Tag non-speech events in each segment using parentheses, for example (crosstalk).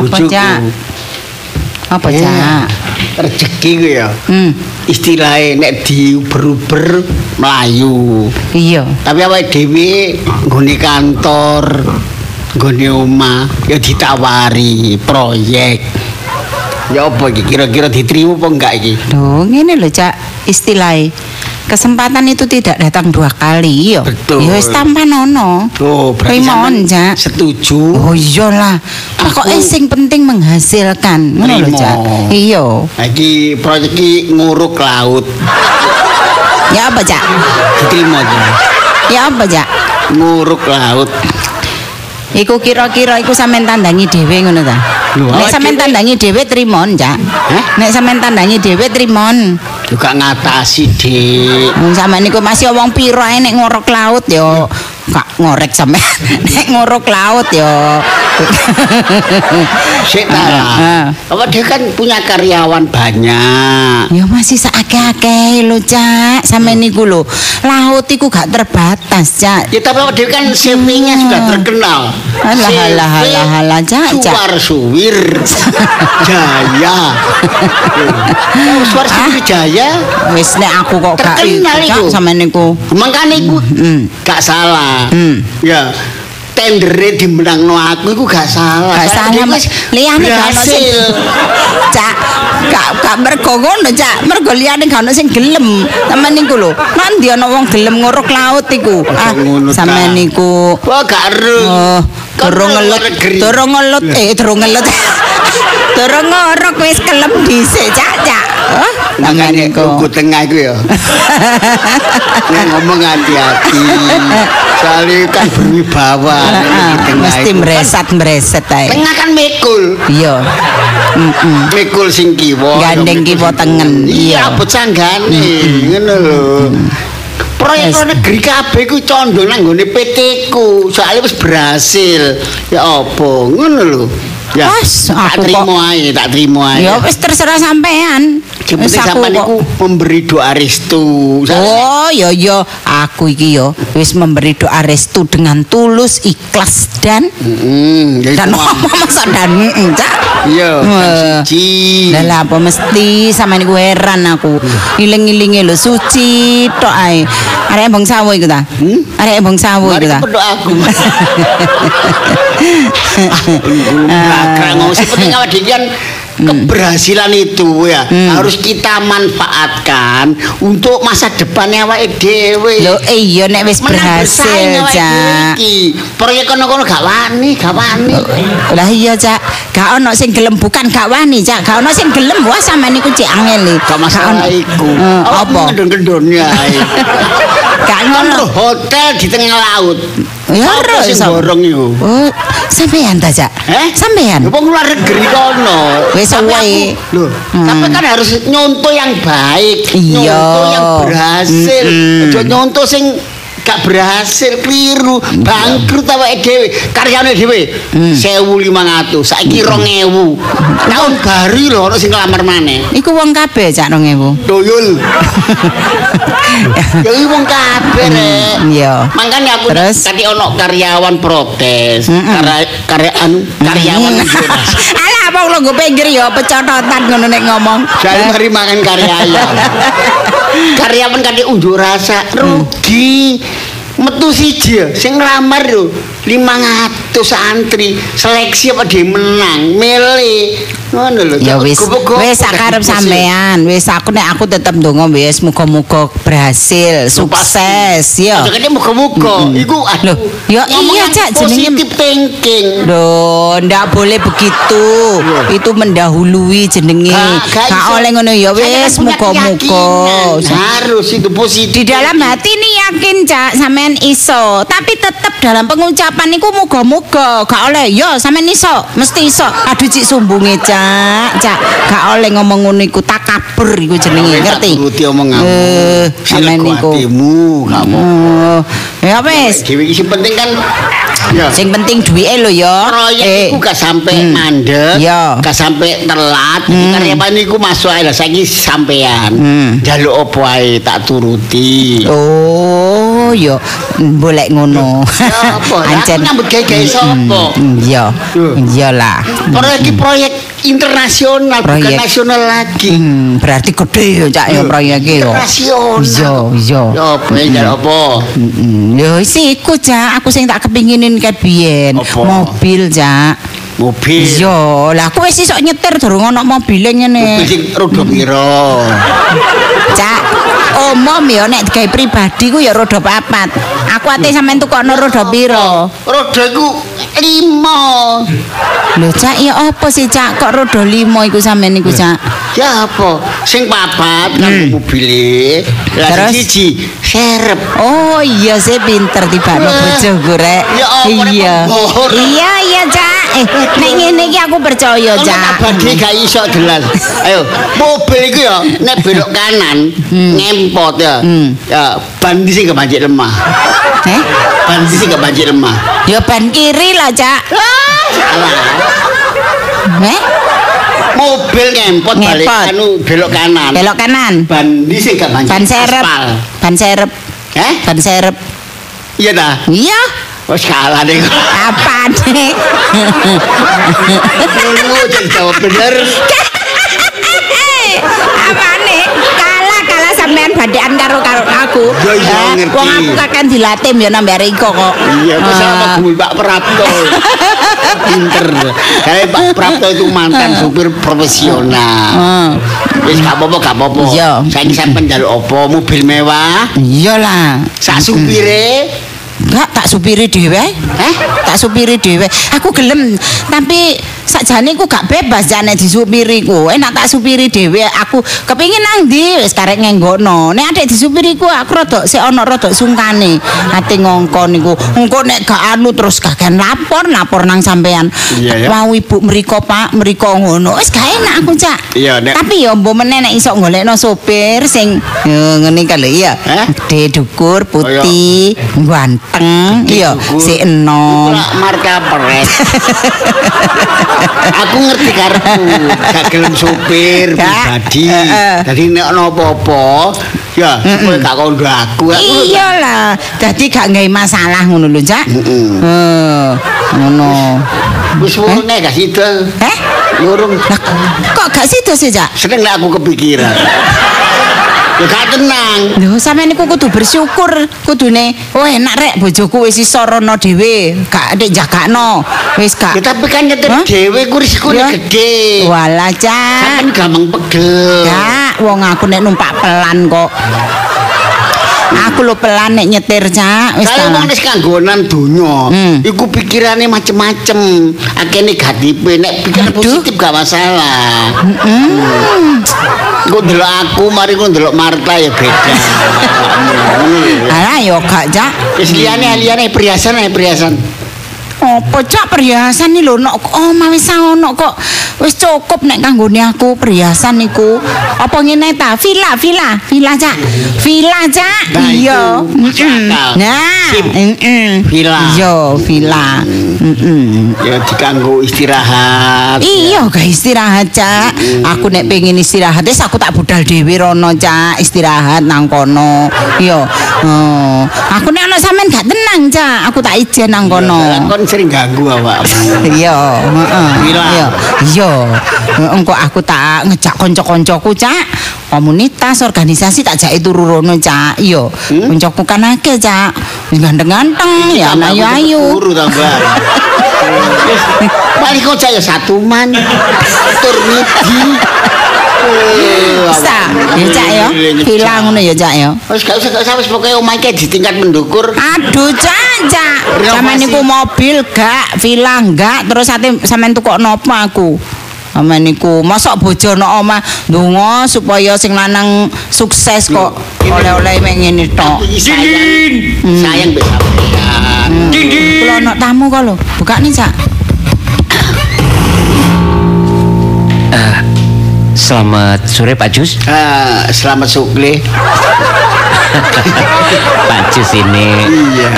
Apa. Cak? Apa, Eh, Cak? Rezeki ku ya. Hmm, Istilahnya nek diuber-uber melayu. iya. Tapi awake dhewe nggone kantor, nggone omah ya ditawari proyek. Ya apa iki kira-kira diterima apa enggak iki? Loh, ngene lho, Cak, istilahnya. Kesempatan itu tidak datang dua kali, iya. Betul. Ya wis tampan ono. Oh, berarti Primon, Cak. setuju. Oh iyalah. Pokoknya sing penting menghasilkan. Ngono lho. Cak. Iya. Nah, iki proyek iki nguruk laut. Ya apa, Cak? Diterima. Ya apa, Cak? Nguruk laut. Iku kira-kira iku sampean tandangi dhewe ngono ta. Nek sampean tandangi dhewe trimon, Cak. Hah? Nek sampean tandangi dhewe trimon. Juga ngatasi, Dik. Wong sampean niku masih wong piro nek ngorok laut yo. Gak ngorek sampean. (laughs) Nek ngorok laut yo. (laughs) Sik ta. Ah. Apa dia kan punya karyawan banyak. Ya masih sakake-ake lho, Cak. Sampeyan niku lho. Laut iku gak terbatas, Cak. Ya tapi dia kan CV-nya sudah terkenal. Alah, alah, alah, alah, Cak. Suwar suwir (laughs) Jaya. Oh, Suwar suwir Jaya. Wis nek aku kok gak Terkenal Cak, iku. sampeyan niku. Makanya iku Hmm. gak salah. Hmm. Ya. Tendere dimenangno aku iku gak salah. Gak salah, liyane gak ono sing. Cak, gak gak mergo ngono, Cak. Mergo liyane gak ono sing gelem. Sampeyan niku lho. Nanti ana wong gelem nguruk laut iku. Ah, sampeyan niku Wah gak ero. Oh, durung ngelut, durung ngelut, eh durung ngelut. Durung ngorok wis kelem dhisik, Cak, Cak. Oh, sampeyan Makanya niku. uku tengah itu ya. (laughs) Ngomong hati-hati. Soalnya kan berwibawa. Di tengah mesti itu. mresat-mresat ae. Tengah kan mikul. Iya. Heeh. Mikul sing kiwa. Gandeng kiwa tengen, iya. Abot sanggane. Ngono lho. Proyek Yes. negeri kabeh ku condo nang nggone PT ku. Soalnya wis berhasil. Ya apa? Ngono lho. Ya, Wes, tak terima ae, tak terima ae. Ya wis terserah sampean. Penting aku sampean iku memberi doa restu. Oh, ya ya, aku iki ya wis memberi doa restu dengan tulus, ikhlas dan Mm, ya dan apa masa dan mm, Cak? Iya, siji. Lah lah, apa mesti sama niku heran aku. Iling-ilinge lho suci tok ae. Arek Bang Sawo iku ta? Hmm? Arek Bang Sawo iku Mari ta? berdoa aku. (laughs) Nah, ngomong seperti awak dhewe kan keberhasilan itu ya harus kita manfaatkan untuk masa depannya awake dhewe. Lho iya nek wis berhasil, Cak. Proyek kono-kono gak wani, gak wani. Lah iya Cak, gak ono sing gelem bukan gak wani Cak, gak ono sing gelem wah sampean niku cek angel e. Gak masalah iku. Eh, apa? Ae. (laughs) Gak ngono. hotel di tengah laut. Ya ro sing borong iku? Sampean ta Cak? Eh? Sampean. Wong luar negeri kono. Wis Tapi suwe. aku- Loh, Hmm. tapi kan harus nyontoh yang baik, Iya. nyontoh yang berhasil. Mm-mm. Aja nyontoh sing gak berhasil keliru, bangkrut awake dhewe. Karyane dhewe Hmm. 1500, saiki 2000. Tahun baru lho ono sing ngelamar maneh. Iku wong kabeh Cak 2000. Doyul. ya wong kabeh rek. Iya. Makanya aku Terus? tadi ono karyawan protes, karya anu karyawan Hmm. (laughs) apa lo gue pinggir ya pecototan ngono nek ngomong. Saya mari makan karyawan. (laughs) karyawan kali unjuk rasa rugi. Metu siji sing nglamar lho 500 santri seleksi apa dia menang? Milih ngono lho Ya wis, wis sakarep gak sampean. Wis aku nek aku tetep ndonga wis muga-muga berhasil, sukses ya. Kene muga-muga. Iku aduh ya iya, Cak, jenenge- positif thinking. Loh, ndak boleh begitu. Itu mendahului jenenge. Gak- oleh ngono ya wis muga-muga. harus itu positif. Di dalam hati nih yakin Cak sampean iso, tapi tetep dalam pengucapan niku muga-muga. Gak oleh yo sampean iso, mesti iso. Aduh cik sumbunge Cak, Cak. Gak oleh ngomong ngono iku takabur iku jenenge, ngerti? Turuti omonganmu. Eh, sampean niku. kamu. Oh, ya wis. Sing penting kan ya. Sing penting duwike lho ya. proyek iku gak sampai Hmm. mandek, gak sampai telat. Hmm. Karyawan iku masuk ae lah saiki sampean. Hmm. Jaluk opo ae tak turuti. Oh, Ya boleh ngono. Lah, Aku nyambut gawe-gawe sapa? Iya. Iyalah. Proyek iki proyek internasional bukan Proyek. nasional lagi. Hmm, berarti gede ya cak ya proyeknya ya. Internasional. Iya, iya. Ya apa ya apa? Mm-mm. Ya wis iku cak, aku sing tak kepinginin ket biyen. Mobil cak. Mobil. Iya, lah aku wis iso nyetir durung ana mobile Mobil ngene. sing roda piro? Cak, umum ya nek digawe pribadi ku ya roda papat. Aku ate sampean tukokno roda piro? Roda iku lima. Lho cak ya apa sih cak kok roda limo iku sampean iku cak? Ya apa? Sing papat kan mobile. Lah Terus? sing siji serep. Oh iya saya pinter tiba no Wah. bojoku rek. Iya. Iya iya cak. Eh nek ngene iki aku percaya cak. bagi gak iso jelas. Ayo, mobil iku ya nek belok kanan ngempot ya. Hmm. Ya ban di sing gak banjir lemah. Eh? Ban di sing gak banjir lemah. Ya ban kiri lah cak. Eh? Mobil ngempot balik anu belok kanan. Belok kanan. Ban di sing gak banjir. Ban serep. Ban serep. Eh? Ban serep. Iya dah. Iya. Wes kalah deh. Apa? Lu jadi jawab bener. Apa nih? Kalah kalah sampean badean karo karo aku. Ya, iya, ngerti. Wong aku kakek dilatih ya nambah Riko kok. Iya, kok sama Ah. gumul Pak Prapto. Pinter. Kayak Pak Prapto itu mantan supir profesional. Ah. Wis gak apa-apa, gak apa-apa. Iya. Saiki sampean njaluk apa? Mobil mewah. Iyalah. Sak supire. Enggak tak supiri dhewe. Eh? Tak supiri dhewe. Aku gelem, tapi sakjane ku gak bebas jane disupiri ku. Enak tak supiri dhewe. Aku kepengin nang ndi wis karek ngenggono. Nek adek disupiri ku aku rada sik ana rada sungkane. Ate ngongkon niku. Engko nek gak anu terus kakean lapor, lapor nang sampean. Iya. Mau ibu mriko Pak, mriko ngono. Wis gak enak aku, Cak. Iya, nek- Tapi ya mbok meneh nek iso golekno sopir sing yo ngene kali ya. Eh? Gede dukur putih, ganteng, iya, si enom. Marka peret. (laughs) Aku ngerti karepku, gak gelem supir pribadi. Eh, eh. Dadi nek ana apa-apa, ya supaya gak kondo aku. Aku Iyalah, dadi gak nggawe masalah ngono lho, Cak. Mm-mm. Eh, ngono. wis wone gak sida. Eh? Lurung Lah, kok gak sido sih, Cak? seneng aku kepikiran. Ya gak tenang. Lho, sampeyan niku kudu bersyukur kudune. Oh, enak rek bojoku wis iso rono dhewe, gak ndek jagakno. Wis Ya gak. tapi kan nyetir Hah? dhewe ku risikone Ya. gede. Walah, Cak. Sampeyan gampang pegel. Kak, wong aku nek numpak pelan kok. Aku lo pelan nek nyetir, Cak. Wis ta. mau nis kanggonan donya, Hmm. iku pikirannya macem-macem, akeh negatif, nek pikiran positif gak masalah. Hmm. Kok ndelok aku, mari kok ndelok Marta ya beda. (laughs) Alah yo gak, Cak. Wis liyane liyane perhiasan ae perhiasan. Apa cak perhiasan nih lho nok oh wis ono kok wis cukup nek kanggone aku perhiasan niku. Apa ngene ta? Villa villa villa cak. Villa cak. Iya. Nah mm-mm. Villa. iya villa. Ya dikanggo istirahat. Iya guys istirahat cak. Aku nek pengen istirahat Wis aku tak budal dewi rono cak. Istirahat nang kono. Iya. Oh. Aku nek ana sampean gak tenang cak. Aku tak ijen nang kono sering ganggu awak. Iya, heeh. Iya. Iya. Engko aku tak ngejak kanca-kancaku, Cak. Komunitas organisasi tak jake turu rono, Cak. Iya. Kancaku kan akeh, Cak. Ganteng-ganteng, ya ayu-ayu. Turu tambah. (laughs) (laughs) Paling kok saya satu man. Tur midi. Eh, Bisa, ya Cak ya. Villa ngono ya, Cak ya. Wis gak usah gak usah wis pokoke omahe di tingkat mendukur. Aduh, Cak, Cak. Sampeyan niku mobil gak, villa enggak, terus ate sampeyan tukokno apa aku? Sampeyan niku mosok bojo no omah ndonga supaya sing lanang sukses kok oleh-oleh mek ngene tok. Iki sayang. Mbek sampean. Kula ana tamu kok lho. Buka nih, Cak. Selamat sore Pak Jus. Ah, selamat sukle. Pak Jus. sini. Iya.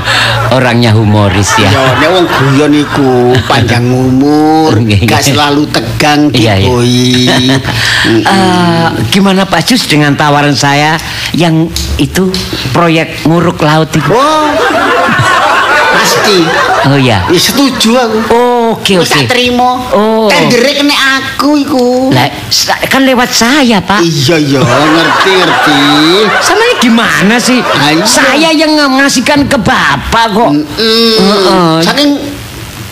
(laughs) Orangnya humoris ya. Ya, wong guyon iku panjang umur, (laughs) Iya. gak selalu tegang Iya, iya. (laughs) Eh, gimana Pak Jus dengan tawaran saya yang itu proyek nguruk laut itu? Oh. Pasti. Oh ya. Ya setuju aku. Oke Wis oke. tak terima. Oh. Tendere kene aku iku. Lah, kan lewat saya, Pak. Iya iya ngerti ngerti. Sama ini gimana sih? Iya. Saya yang ngasihkan ke Bapak kok. Mm, Heeh. Saking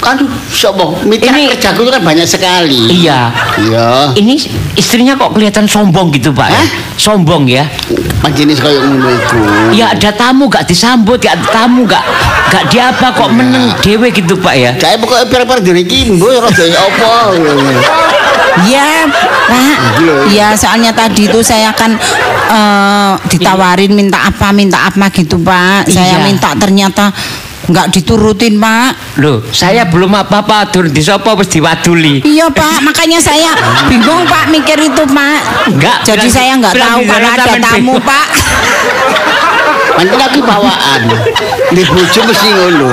aduh sapa mitra Ini- kerjaku itu kan banyak sekali. Iya. Iya. Ini istrinya kok kelihatan sombong gitu, Pak. ya? Hah? Sombong ya. Panjenis kaya ngono iku. Ya ada tamu gak disambut, gak ada tamu gak gak diapa kok Iya. meneng dewe gitu, Pak ya. Saya pokoknya biar-biar diri iki mbok rada apa. Iya, Pak. Iya. Iya, soalnya tadi itu saya kan eh, ditawarin minta apa, minta apa gitu, Pak. Saya Iya. minta ternyata nggak diturutin, Pak. Loh, saya belum apa-apa turun di sopo wis diwaduli. Iya, Pak. Makanya saya (laughs) bingung, Pak, mikir itu, Pak. Enggak, Jadi bilang- saya nggak bilang tahu kalau ada tamu, bingung. Pak. (laughs) Aku bawaan. Di bojo mesti ngono.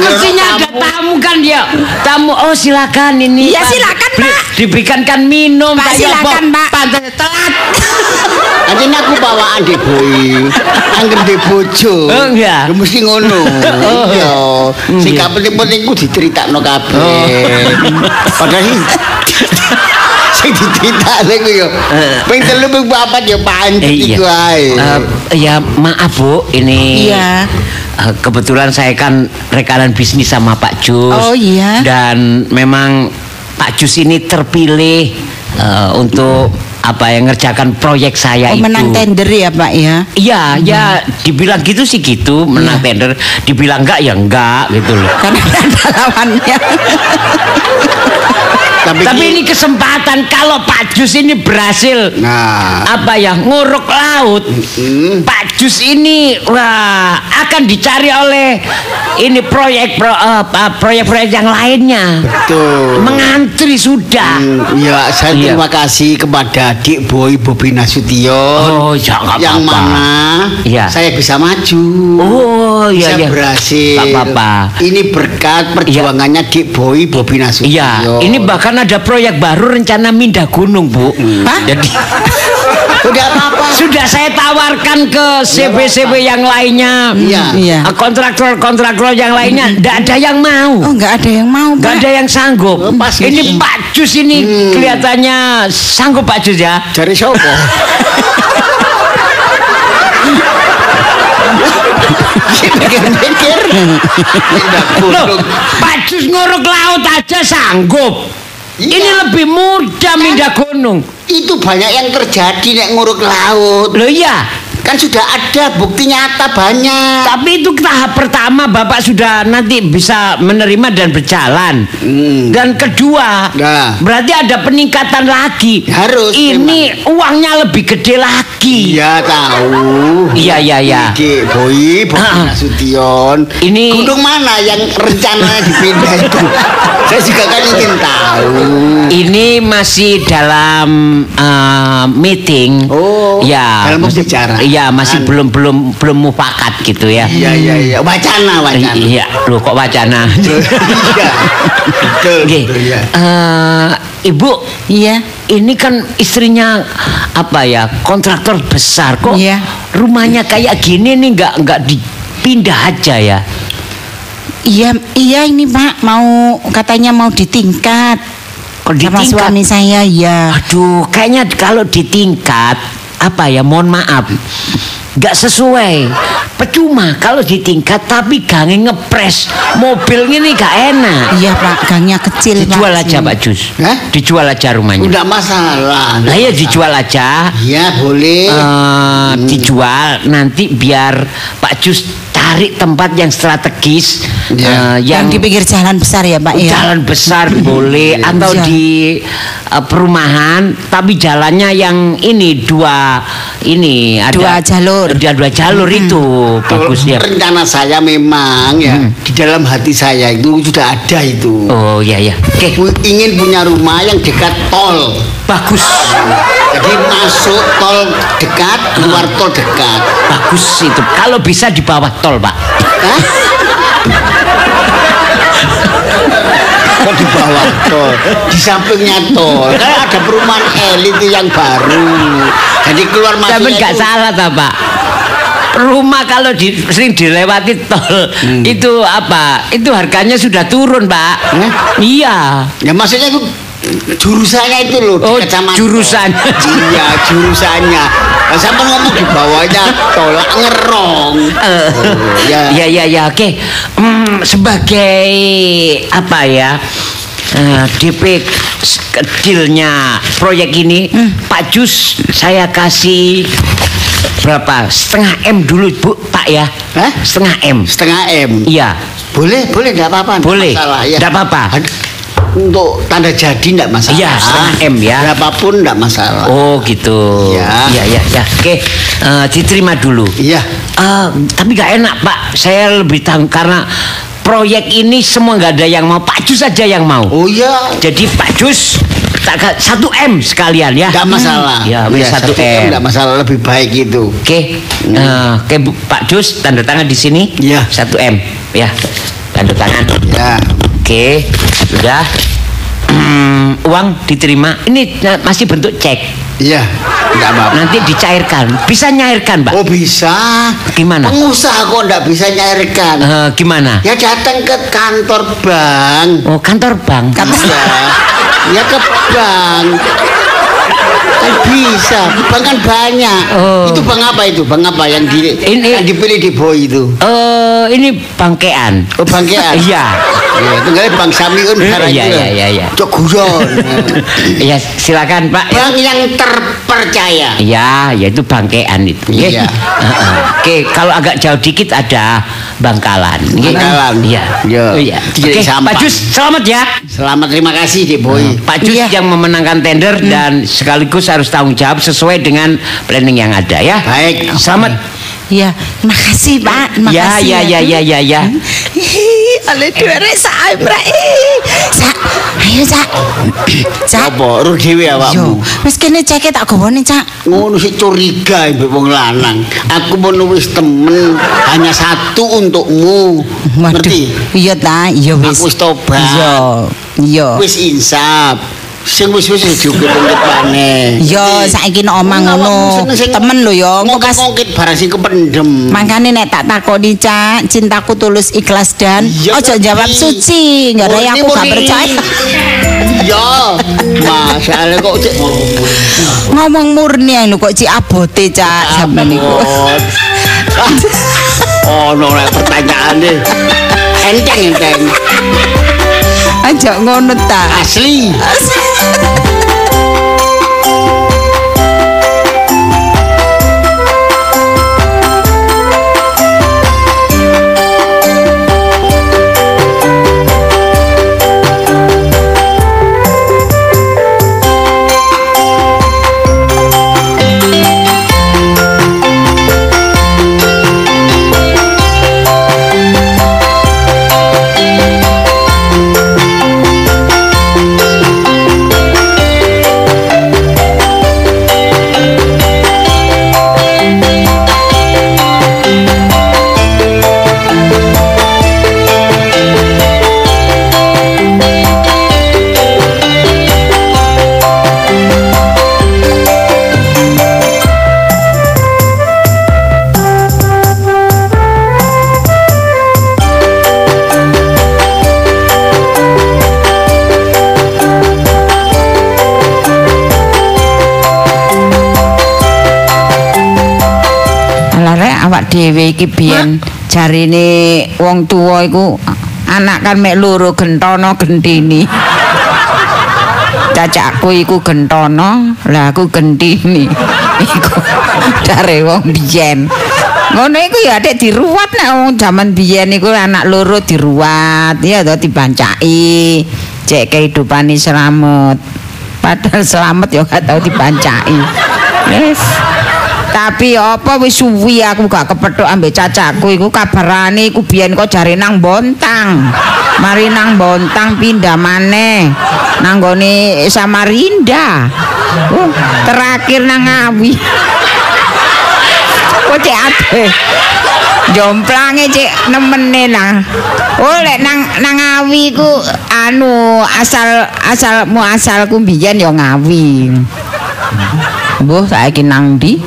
Mestinya ada tamu kan dia. Tamu, oh silakan ini. Iya, Pak. silakan, Beli-. Diberikankan minum. Pak, silakan, apa. Pak. Pantas telat. (laughs) Pancen aku bawaan di boy. Angger di bojo. Oh, iya. Ya mesti ngono. (laughs) Oh. Iya. Sing Iya. gak penting-penting ku diceritakno kabeh. Oh. (laughs) Padahal sing sing diceritakne ku yo. Ping telu ping papat ya pancet Eh, iya. iku ae. Eh, ya maaf Bu, ini Iya. eh, kebetulan saya kan rekanan bisnis sama Pak Jus. Oh, iya. Dan memang Pak Jus ini terpilih eh, untuk apa yang ngerjakan proyek saya Oh, itu. menang tender ya, Pak ya. Iya, ya dibilang gitu sih gitu, menang Iya. tender, dibilang enggak ya enggak gitu loh. Karena ada lawannya. (laughs) Tapi, Tapi ini kesempatan kalau Pak Jus ini berhasil nah apa ya nguruk laut Mm. Pak Jus ini wah akan dicari oleh ini proyek pro, apa, proyek-proyek yang lainnya betul. mengantri sudah Hmm, ya, saya Iya. terima kasih kepada adik boy Bobi Nasution Oh, ya, yang apa-apa. mana Iya. saya bisa maju. oh iya saya iya berhasil. Nggak apa-apa Ini berkat perjuangannya Dik Boy Bobi Nasution. Iya, ini bahkan ada proyek baru rencana mindah gunung, Bu. Hah? Jadi (laughs) Udah apa-apa. sudah saya tawarkan ke CB-CB yang lainnya. Iya. Iya. Eh, Kontraktor-kontraktor yang lainnya, tidak ada yang mau. Oh, nggak ada yang mau, Gak Pak. ada yang sanggup. Oh, pas ini gitu. Pak Jus ini kelihatannya sanggup Pak Jus ya. Dari siapa? (laughs) Pikir-pikir. Pak Jus nguruk laut aja sanggup. Iya. Ini lebih mudah mindah gunung. Itu banyak yang terjadi nek nguruk laut. Loh iya, Kan sudah ada bukti nyata banyak. tapi itu tahap pertama Bapak sudah nanti bisa menerima dan berjalan. Hmm. Dan kedua, Nah. berarti ada peningkatan lagi. Harus, Ini uangnya lebih gede lagi. Iya tahu. Iya, iya, iya. Dik Boy, Ah. Nasution. Ini- gunung mana yang rencananya dipindah itu? (laughs) Saya juga kan ingin tahu. Ini masih dalam eh, meeting. Oh, ya, dalam masih- pembicaraan. Iya, masih An- belum belum belum mufakat gitu ya. Iya iya iya. Wacana wacana. Iya, lu kok wacana. (laughs) Iya. Betul. Oke. betul, ya. Eh, Ibu, Iya. ini kan istrinya apa ya kontraktor besar kok. Iya. Rumahnya kayak gini nih nggak nggak dipindah aja ya. Iya, iya ini Pak mau katanya mau ditingkat Kok sama ditingkat? suami saya ya. Aduh, kayaknya kalau ditingkat apa ya? Mohon maaf, nggak sesuai. Percuma kalau ditingkat tapi gangnya ngepres, mobil ini gak enak. Iya Pak, gangnya kecil Dijual Pak. aja Pak Jus. Hah? Dijual aja rumahnya. Udah masalah. Lah ya dijual aja. Iya boleh. Eh, dijual nanti biar Pak Jus cari tempat yang strategis Iya. eh, Yang yang, di pinggir jalan besar ya Pak ya. jalan besar boleh atau Iya. di eh, perumahan tapi jalannya yang ini dua ini ada Dua jalur. Ada dua jalur itu bagus ya. Rencana saya memang ya di dalam hati saya itu sudah ada itu. Oh ya ya. Oke, Pu- Ingin punya rumah yang dekat tol. bagus. Jadi masuk tol dekat, keluar tol dekat. Bagus itu. Kalau bisa di bawah tol, Pak. Hah? Kok di bawah tol? Di sampingnya tol. Kan ada perumahan elit yang baru. Jadi keluar Tapi masuknya nggak salah ta, Pak. Rumah kalau di, sering dilewati tol itu apa? Itu harganya sudah turun, Pak. Hah? Iya. Ya maksudnya itu jurusannya itu loh Oh, jurusan. iya, jurusannya. Nah, sampai ngomong di bawahnya tolak ngerong. Eh, Oh, ya. ya ya ya oke Hmm, sebagai apa ya eh, DP kecilnya proyek ini Hmm. Pak Jus saya kasih berapa setengah M dulu Bu Pak ya Hah? setengah M Setengah M. iya Boleh, boleh, enggak apa-apa. nggak Boleh. Masalah, ya. Nggak apa-apa. Untuk tanda jadi enggak masalah. Iya, setengah M ya. Berapapun enggak masalah. oh gitu Ya. ya ya ya oke eh, diterima dulu Iya. Eh, tapi gak enak Pak saya lebih tahu karena proyek ini semua nggak ada yang mau Pak Jus saja yang mau Oh iya. Jadi Pak Jus satu M sekalian ya. Enggak masalah. Ya, wis Iya, satu M. enggak masalah, lebih baik itu. Oke, eh, oke Bu, Pak Jus tanda tangan di sini. Iya. Satu M, ya. Tanda tangan. Ya. Oke, sudah. Hmm, uang diterima. Ini eh, masih bentuk cek. Iya. Enggak apa-apa. Nanti dicairkan. Bisa nyairkan, Pak? Oh bisa. Gimana? Pengusaha kok enggak bisa nyairkan. Eh, gimana? Ya datang ke kantor bank. Oh, kantor bank. Ya, (laughs) ya ke bank. Kan bisa, bank kan banyak. Oh. Itu bank apa itu? Bank apa yang di Ini- yang dipilih di Boy itu? Eh, ini bangkean. Oh bangkean. (laughs) Iya. Ya, tinggalnya Bang Samiun Eh, sekarang iya, itu. iya, iya, iya. Cok guyon. (laughs) Ya, silakan, Pak. Bank yang terpercaya. Iya, yaitu bangkean itu. ya. Iya. (laughs) Heeh. Oke, kalau agak jauh dikit ada bangkalan. nggih. Bangkalan. Iya. Iya. Oh, Iya. Oke, sampah. Pak Jus, selamat ya. Selamat terima kasih di Boy. Pak Jus Iya. yang memenangkan tender dan sekaligus harus tanggung jawab sesuai dengan planning yang ada ya. Baik. Selamat. Iya, makasih Pak. Ya, Makasih ya, ya, ya, ya, ya. Ih, (laughs) Oleh sak Mbak. Ih, Sak. Ayo, Sak. Sak. (coughs) Apa? Ruh dhewe awakmu. wis kene ceke tak gowone, Cak. ngono sih curiga mbek wong lanang. Aku mau nulis temen hanya satu untukmu. Ngerti? Iya ta, iya wis. Aku wis tobat. Iya. Iya. Wis insaf. Sing wis wis diungkit-ungkit maneh. Yo, saiki nek omah ngono. Temen lho yo, engko pas barang sing kependem. Makanya nek tak takoni Cak, cintaku tulus ikhlas dan ojo jawab suci. Murni, aku gak percaya. (laughs) Iya. Masalah kok cek Ngomong murni lho kok cik abote Cak sampean niku. abot. (laughs) Oh, no, nek pertanyaane. Enteng enteng. Aja ngono ta. Asli. Lah Thank you. Dhewe iki biyen jarine wong tuwa iku anak kan mek loro gentono gentini. (laughs) Cacakku iku gentono, lah aku gentini. (laughs) Iku dari wong biyen. Ngono iku ya adek diruwat nek wong jaman biyen iku anak loro diruwat, ya to dibancaki. Cek kehidupane selamat. Padahal selamat ya gak tau dibancaki. (laughs) Wis Tapi apa wis suwi aku gak kepethuk ambek cacaku iku kabarane iku biyen kok jare nang Bontang. Mari nang Bontang pindah maneh nang gone Samarinda. Oh, terakhir nang Ngawi. (laughs) Kok cek ade. Jomplange cek nemene lah. Oh lek nang nang Ngawi ku anu asal asal mu asalku biyen ya Ngawi. Mbah saiki nang ndi?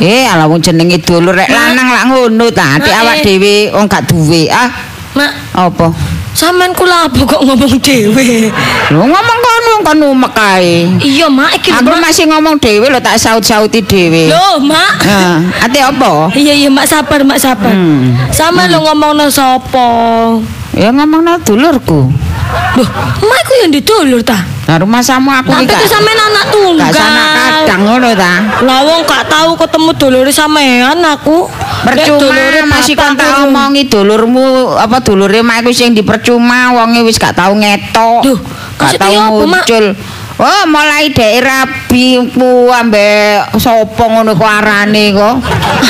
Eh, ala wong jenenge dulur rek lanang lak ngono ta. Ati Mak, awak eh. dhewe wong gak duwe. Ah, Mak, apa? sampean kula apa kok ngomong dhewe? Lho ngomong kono kono umek kae. Iya, Mak, iki lho, Aku masih ngomong dhewe lho tak saut-sauti dhewe. Loh, Mak. Nah, ati apa? Iya, iya, Mak sabar, Mak sabar. Hmm. Sampean lo ngomongno sapa? Ya ngomongno dulurku. Loh, Mak iku yang didulur ta? Nah, rumah samu aku Tapi iki itu gak sampean anak tunggal. gak sana kadang ngono ta. Lah wong gak tahu ketemu dulure sampean aku. Percuma masih kon bapakku. tak omongi dulurmu apa dulure mak iku sing dipercuma wonge wis gak tau ngetok. Duh, gak tau apa, Mak? Oh, mulai daerah biku ambek sapa ngono kok arane kok.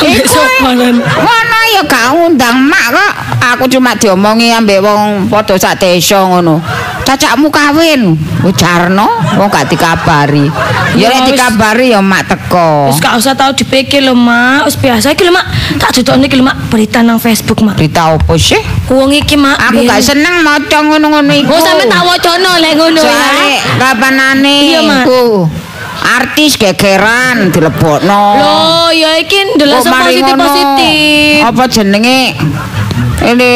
Iku, Lan? Ngono ya gak ngundang mak kok. Aku cuma diomongi ambek wong padha sak desa ngono. Cacakmu kawin, ujarno, wong gak dikabari. Ya lek wis. dikabari ya mak teko. Wis gak usah tau dipikir lho, Mak. Wis biasa iki lho, Mak. Tak dudukne iki lho, Mak, berita nang Facebook, Mak. Berita opo sih? Wong iki, Mak. Aku gak seneng maca ngono-ngono iku. Oh, sampe tak wacana lek ngono ya. kapanane Iya, Mak. iku artis gegeran dilebokno. Loh, ya iki ndelok ngono? positif-positif. Apa jenenge? Ini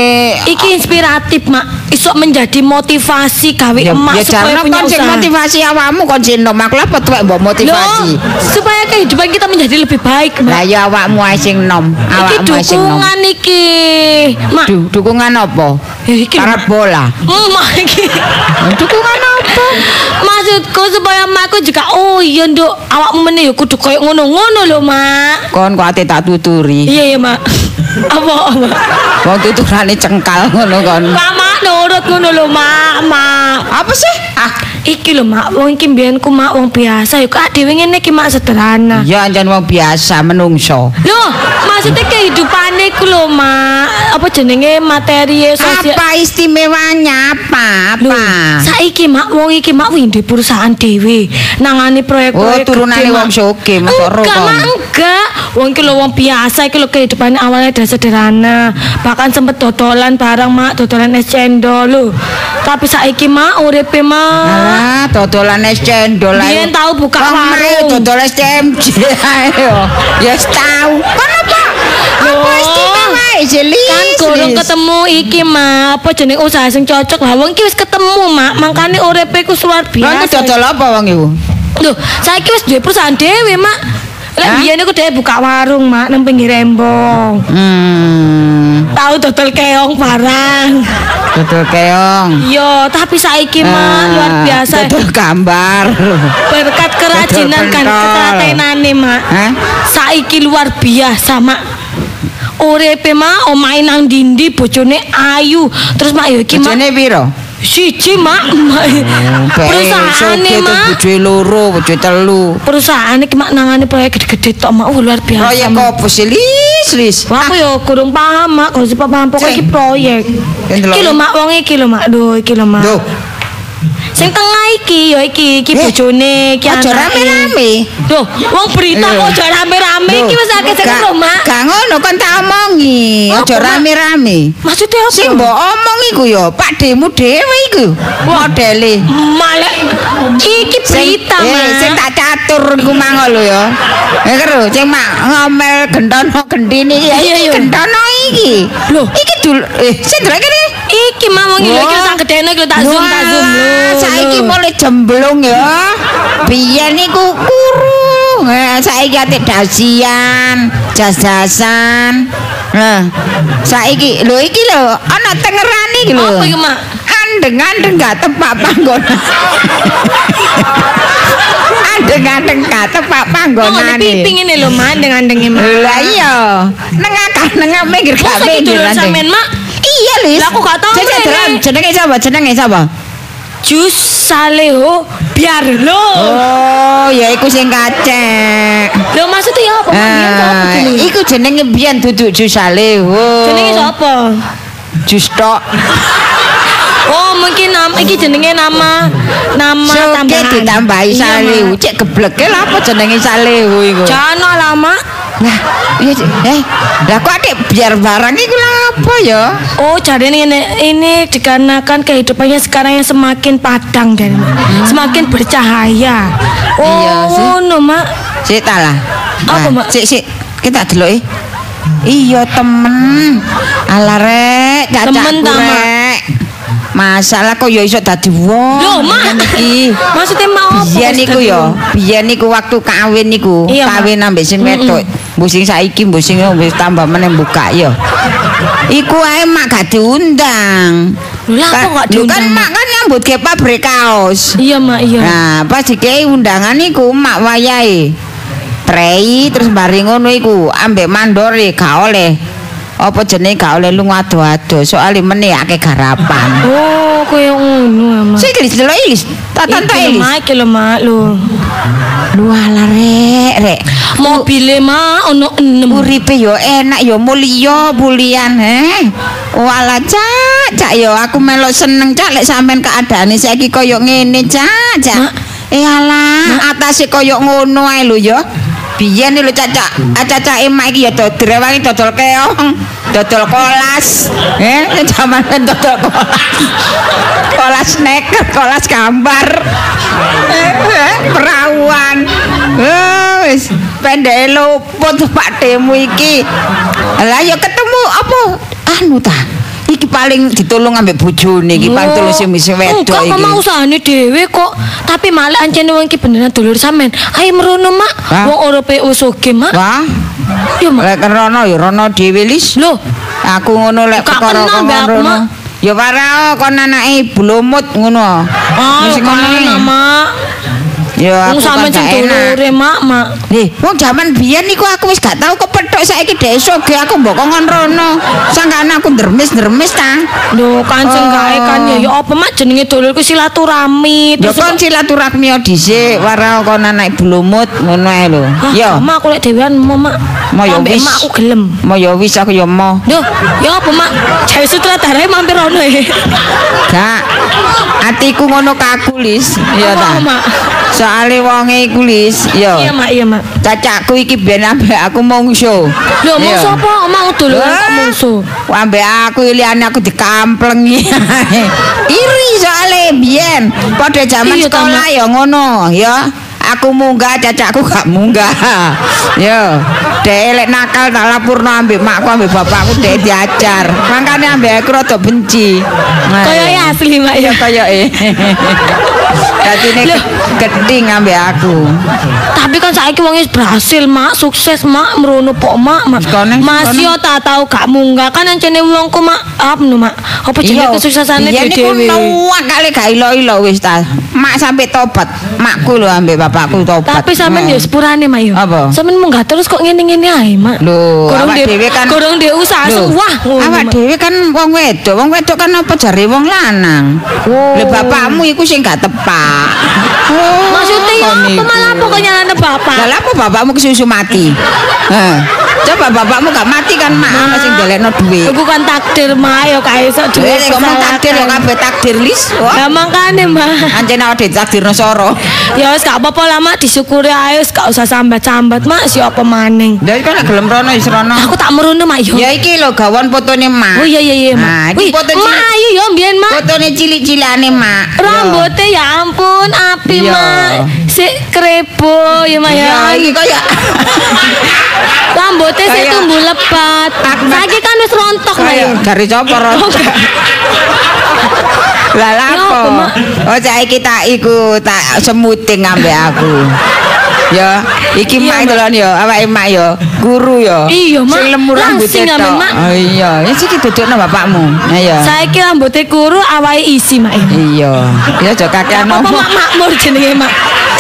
Iki inspiratif, Mak. Iso menjadi motivasi gawe ya, emak ya supaya punya sing usaha. motivasi awakmu kon jinom aku lah tuwek mbok motivasi. Loh, supaya kehidupan kita menjadi lebih baik, Lah Mak. ya awakmu ae sing nom, Iki awakmu ae sing nom. dukungan iki. Mak, Du, dukungan apa? Ya, iki lho, Mak. Parabola. Mak iki. dukungan apa? (laughs) Maksudku supaya makku juga oh iya nduk awakmu meneh ya kudu koyo ngono-ngono lho mak. Kon kok ate tak tuturi. Iya ya mak. (laughs) Apa apa? Wong tuturane cengkal ngono kon. Mak nurut ngono lho mak mak. Apa sih? Ah, Iki lho mak wong iki mbiyen ku mak wong biasa ya kok dhewe ngene iki mak sederhana. ya anjan wong biasa menungso. Loh, maksudnya kehidupane ku lho mak apa jenenge materi sosial. Apa istimewanya apa? Lho, Apa? saiki mak wong iki mak wih duwe perusahaan dhewe. Nangani proyek-proyek Oh, turunane Mak. wong sugih, Mas Oro Enggak, mak, enggak. Wong iki lho wong biasa iki lho kehidupannya awalnya dari sederhana. Bahkan sempet dodolan barang mak, dodolan es cendol lho. Tapi saiki mak uripe mak. Alah, dodolan es cendol ae. Biyen tau buka warung. dodol es CMJ ayo. Ya tau. Kon apa? Loh. istimewa jelis? Kan kurang ketemu iki mak, apa jeneng usaha sing cocok lah. Wong iki wis ketemu mak, makane uripe ku luar Wong biasa. ku dodol apa wong iku? Loh, saiki wis duwe perusahaan dhewe mak. Lah Hah? biyen iku dhewe buka warung mak nang pinggir embong. Hmm, Tahu dodol keong barang. dodol keong. Yo, tapi saiki mah Ah, luar biasa. Dodol gambar. Berkat kerajinan kan pentol. ketelatenane, Mak. Hah? Saiki luar biasa, Mak. Uripe mah omahe nang dindi bojone ayu. Terus mak yo iki mak Bojone piro? Siji mak. (laughs) Mak. Perusahaane mak. Bojoe loro, bojoe telu. Perusahaan iki mak nangani proyek gede-gede tok mak. Luar biasa. Proyek apa sih lis lis? Wah, aku yo kurang paham mak, kalau siapa paham pokoknya iki proyek. Iki lho mak, wong iki lho mak, aduh iki lho mak. Sing tengah iki yo iki, iki Eh, bojone, iki aja rame-rame. Duh, wong berita Eh. kok aja rame-rame iki wis akeh sing mak. Gak ngono kan tak omongi, aja rame-rame. Maksudnya apa? Sing mbok omong iku ya Pak Demu dhewe iku. Modele. Malah iki berita, eh, mak. sing tak catur iku mang lho ya. Eh karo sing mak ngomel gendono gendine iki. Iya, Iki iya. gendono iki. Loh. iki dul eh sing. Iki mak wong iki tak gedene iki lho tak zoom tak zoom Saiki mulai jemblung ya. Biyen iku kurung. Eh, saiki ate dasian, jas-jasan. Nah, saiki lho iki lho ana tengerane iki lho. Apa iki, Mak? Andeng-andeng gak tepak panggonan. (laughs) Andeng-andeng gak tepak Wong ngene panggonane. pipi ngene lho, mak, ndeng-ndengi mak. Lah iya, nengah kah nengah minggir Masa gak iki minggir sampean, Mak? Iya, Lis. Lah, aku gak tau dalam jenenge sapa? Jenenge sapa? jus saleho biar lo. Oh, ya iku sing kacek. Lho maksudnya ya apa? Jenenge? iku jenenge biyen duduk jus saleho. Jenenge sapa? Jus tok. Oh, mungkin nama iki jenenge nama nama Soke tambahan. ditambahi Iya, salehu. Cek gebleke lha apa jenenge salehu iku? Jana lah, Mak. Lah, iya eh, lah kok adek biar barang iku lha apa ya? Oh, jadi ini, ini dikarenakan kehidupannya sekarang yang semakin padang dan semakin bercahaya. Oh, Hmm. Iya sih. ngono, Mak. Sik ta lah. Apa, Mak? Sik sik, kita deloki. Iya temen. Alah rek, Temen ta, Mak? rek. Masalah kok ya iso dadi wong. Loh, Mak. Iki. Maksudnya mau apa? Biyen niku ya, biyen niku waktu kawin niku, Iya, kawin ambek sing wedok. Mbok sing saiki mbok sing wis tambah meneh buka ya. Iku ae mak gak diundang. Lah, kok gak Lho diundang, kan mak kan nyambut ge pabrik kaos. Iya, Mak, iya. Nah, pas dikei undangan iku mak wayahe. Prei terus bari ngono iku ambek mandore gak oleh. Apa jenenge gak oleh lunga ado-ado meneh akeh garapan. Oh, koyo ngono, ya, Mak. Sik lis delok ilis. Tatan ta Iki lho, ilis. Mak, iki lho, Mak, lho. Lu ala rek, rek. Mobile Mak ono enem. Uripe yo enak yo mulya bulian he. Wala cak, cak yo aku melok seneng cak lek sampean keadaane saiki koyo ngene cak, cak. Eh alah, atase koyo ngono ae lho yo. Biyen lho cacak, acacak emak iki ya dodol rewangi dodol keong, dodol kolas. Eh, zaman dodol kolas. kolas sneaker, kolas gambar. Eh, eh, perawan. Eh, wis pendeke luput Pak Demu iki. Lah ya ketemu apa? Anu ta. Iki paling ditolong ambek bojone iki paling tolong sing wis wedok iki. kok mau usahane dhewe kok. Tapi malah ancene wong iki beneran dulur sampean. Ayo merono, Mak. Wong uripe wis Mak. Wah, Ya, Mak. lek rono ya rono dhewe lis. Loh, Aku ngono lek perkara kok ngono. Ya para kon anake blomut ngono. ngono kan ae. Mak. Ya aku sampean kan sing gak enak. dulure, Mak, Mak. Nih, wong jaman biyen niku aku wis gak tau kepethuk saiki desa ge aku mbok kongon rono. Sangkane aku dermis-dermis ta. Lho, kanceng Oh. gawe kan ya ya apa Mak jenenge dulurku silaturahmi Ya terus kon silaturahmi yo dhisik wara kon anak blomut ngono ae lho. Ah, Yo, Mak aku lek dhewean mau Mak. Mau ya Ambek wis. Mak aku gelem. mau ya wis aku ya mau. Duh, ya apa Mak? Jae sutradara mampir ono ya. Gak. Atiku ngono kaku lis. Iya ta. Mak? Soale wonge iku lis, yo. Iya Mak, iya Mak. Cacakku iki ben ambek aku mungsu. Lho, mau Iya. sapa? Mau kok Wah. mungsu. Ambek aku liyane aku dikamplengi. (laughs) Iri soale biyen pada zaman Iya, sekolah ya ngono, ya. Aku munggah cacakku gak munggah. Yo, dhek lek nakal tak lapurno ambek makku ambek bapakku dhek diajar. Makane ambek aku rada benci. Nah, Kaya ya asli Mak ya. ya kaya eh. Dadi nek geding ambek aku. Tapi kan saiki wong berhasil, Mak, sukses, Mak, merono pok, Mak, Masih yo tak tahu gak munggah kan ancene wongku, Mak. Apa no, Mak? Apa jenenge kesuksesane Iya niku dhewe? nuwak kali gak ilo-ilo wis ta. Mak sampe tobat. Makku lho ambek bapakku tobat. Tapi sampean Nah. ya sepurane Mak yo. Sampean munggah terus kok ngene-ngene ae, Mak. Lho, awak dhewe kan kurang dia usaha suwah ngono, Awak dhewe kan wong wedok, wong wedok kan apa jare wong lanang. Oh. Lho bapakmu iku sing gak tepak. Oh, Maksudnya ya apa malah apa kok nyalane bapak? Lah apa bapakmu kesusu mati? Heh. Coba bapakmu gak mati kan mak ana sing golekno duit. Iku kan takdir Mak yo gak iso Duit duwe. Eh, ngomong takdir ya kabeh takdir lis. Wah. Ya makane, Mak. Anjen awake ditakdirno soro. Ya wis gak apa-apa lah, Mak, disyukuri ae wis gak usah sambat-sambat, Mak, si apa maning. Lah kan nek gelem rono wis rono. Aku tak merono, Mak yo. Ya iki lho gawon fotone mak. Oh iya iya iya, Mak. Nah, iki foto Mak cilik. ayu yo mbiyen, Mak. Fotone cilik-cilikane mak. Rambutnya ya ampun, api mak. Si krebo ya mak ya. Ya iki kaya (laughs) Rambutnya si Kayak- tumbuh lebat. Saiki kan wis rontok mak ya. dari sapa (laughs) rontok. Lah lapo? Mak? Oh saiki tak iku tak semuting ambek aku. Ya, iki Iya, mak delon ya, awake mak ya, guru ya. Iya, Mak. Sing lemu rambut ambek Mak. Oh iya, ya siki dudukno bapakmu. Ayo. Saiki rambutnya kuru awake isi mak ya. Iya. Ya aja kakean ngomong. mak makmur jenenge mak.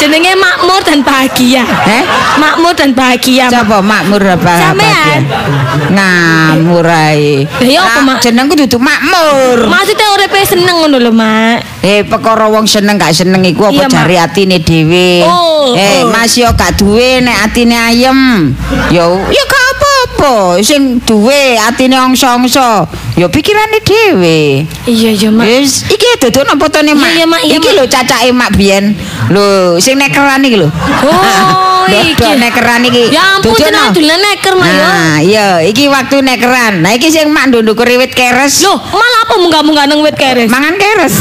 Jenenge makmur dan bahagia. Eh? Makmur dan bahagia. Coba makmur apa? Sampean. Ngamur ae. Iya apa, Mak? Jenengku dudu makmur. Maksudnya uripe seneng ngono lho, Mak. Eh, perkara wong seneng gak seneng iku apa Iya, jari atine dhewe. Oh, eh, oh. Mas yo gak duwe nek atine ayem. Yo, yo gak apa-apa. Sing duwe atine ongso-ongso, yo pikirane dhewe. Iya, iya, Mak. Wis, iki dodone fotone Mak. iya, Mak, iki lho cacake Mak biyen. Lho, sing nekeran iki lho. Oh, iki. Dodok nekeran iki. Ya ampun, jenenge dolan neker, Mak ya. Nah, iya, iki waktu nekeran. Nah, iki sing Mak ndundukur riwit keres. Loh, malah apa munggah-munggah nang wit keres? mangan keres.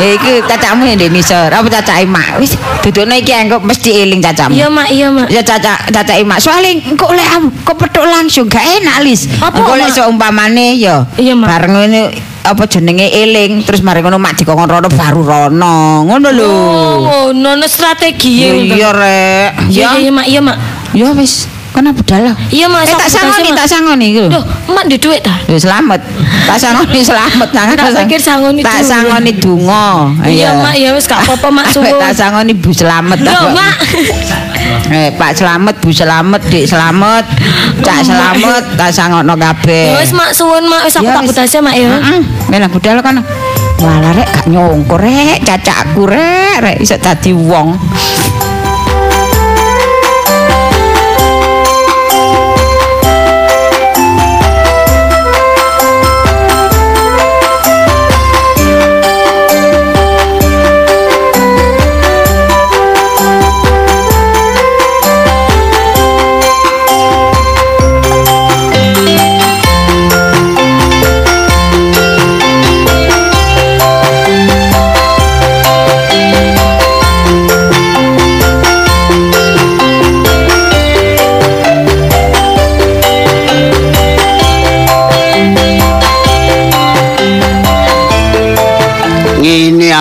ya iki cacakmu yang di nisor. Apa cacake mak? Wis dudukno iki engko mesti eling cacakmu. Iya, Mak, iya, Mak. Ya cacak cacake mak. Soale engko lek am- kepethuk langsung gak enak lis. Apa, Engko lek seumpamane ya Iya, Mak. bareng ngene apa jenenge eling terus mari ngono mak dikongkon rono baru rono. Ngono lho. Oh, nono strategi Ya ya. iya rek. Iya, Ya. iya, Mak, iya, Mak. Ya wis. Kena budal. Iya, Mak. Eh tak sangoni, tak sangoni iku. Loh, Mak di duit ta? Ya selamat. Tak sangoni (laughs) selamat jangan Tak pikir sangoni Tak sangoni dungo. Iya, Mak, ya wis gak apa-apa, Mak, suwun. (laughs) Tak sangoni Bu Selamat. Loh, Mak. (laughs) Eh, Pak Selamat, Bu Selamat, Dik Selamat, Cak Selamat, tak sangono kabeh. Ya wis, Mak, suwun, Mak. Wis aku tak budal sih, Mak ya. Heeh. Mena budal kono. Walah rek gak nyongko rek, cacakku rek, rek iso dadi wong.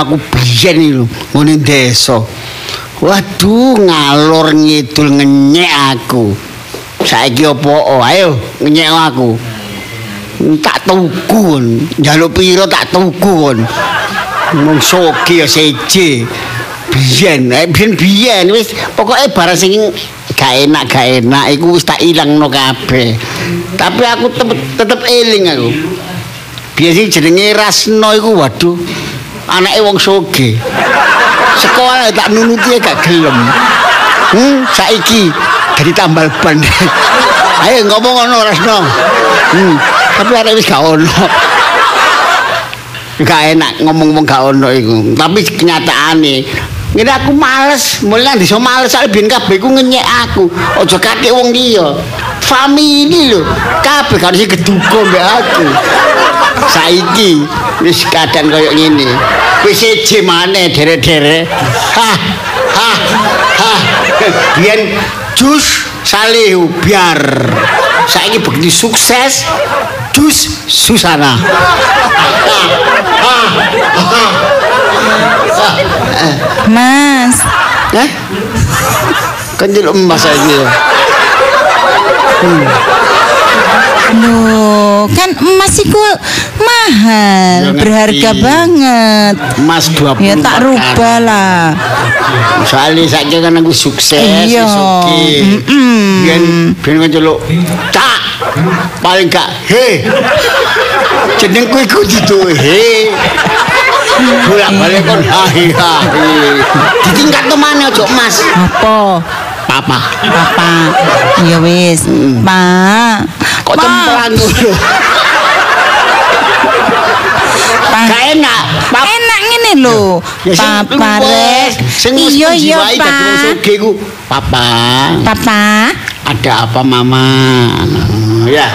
Aku biyen lho. Ngene desa. Waduh ngalor ngidul ngenyek aku. Saiki opo ayo ngenyek aku. Tak tuku kon njaluk piro tak tuku kon mung soge ya seje biyen eh biyen biyen wis. Pokoke barang sing gak enak gak enak iku wis tak ilangno kabeh. Tapi aku tetep, tetep eling aku. Sing jenenge Rasno iku waduh anake wong soge. Sekolah tak nunuti gak gelem. Hmm saiki jadi tambal ban. (laughs) Ayo ngomong ngono Rasno hmm tapi arek wis gak ono. Gak enak ngomong-ngomong gak ono iku. Tapi kenyataane Ngene aku males, mulai desa males soalnya biyen kabeh ku ngenyek aku. Aja kakek wong liya. Famili lho, kabeh kan sing keduga mbek aku. Saiki wis keadaan koyo ngene. Wis seje maneh dere-dere. Ha. Ha. Ha. Biyen jus Salihu biar saiki begitu sukses jus Susana. Mas, Eh? Kan jeluk emas saiki. ya. Loh, kan emas iku mahal, Ya, berharga banget. Emas 20 Ya tak rubah lah. Soalnya saiki kan aku sukses, Iya. Biyen biyen kan jeluk. Cak. Paling gak he. Jenengku iku dudu he. Bolak-balik kon hahi hahi. Ditingkat tuh mana ojo emas. Apa? Papa. Papa. Ya wis, Pak. Kok Pak. cemplang ngono. Gak enak. Papa. Enak ngene lho. Papa rek. Sing Iya iya, Pak. ku. Papa. Papa. Ada apa mama? Ya.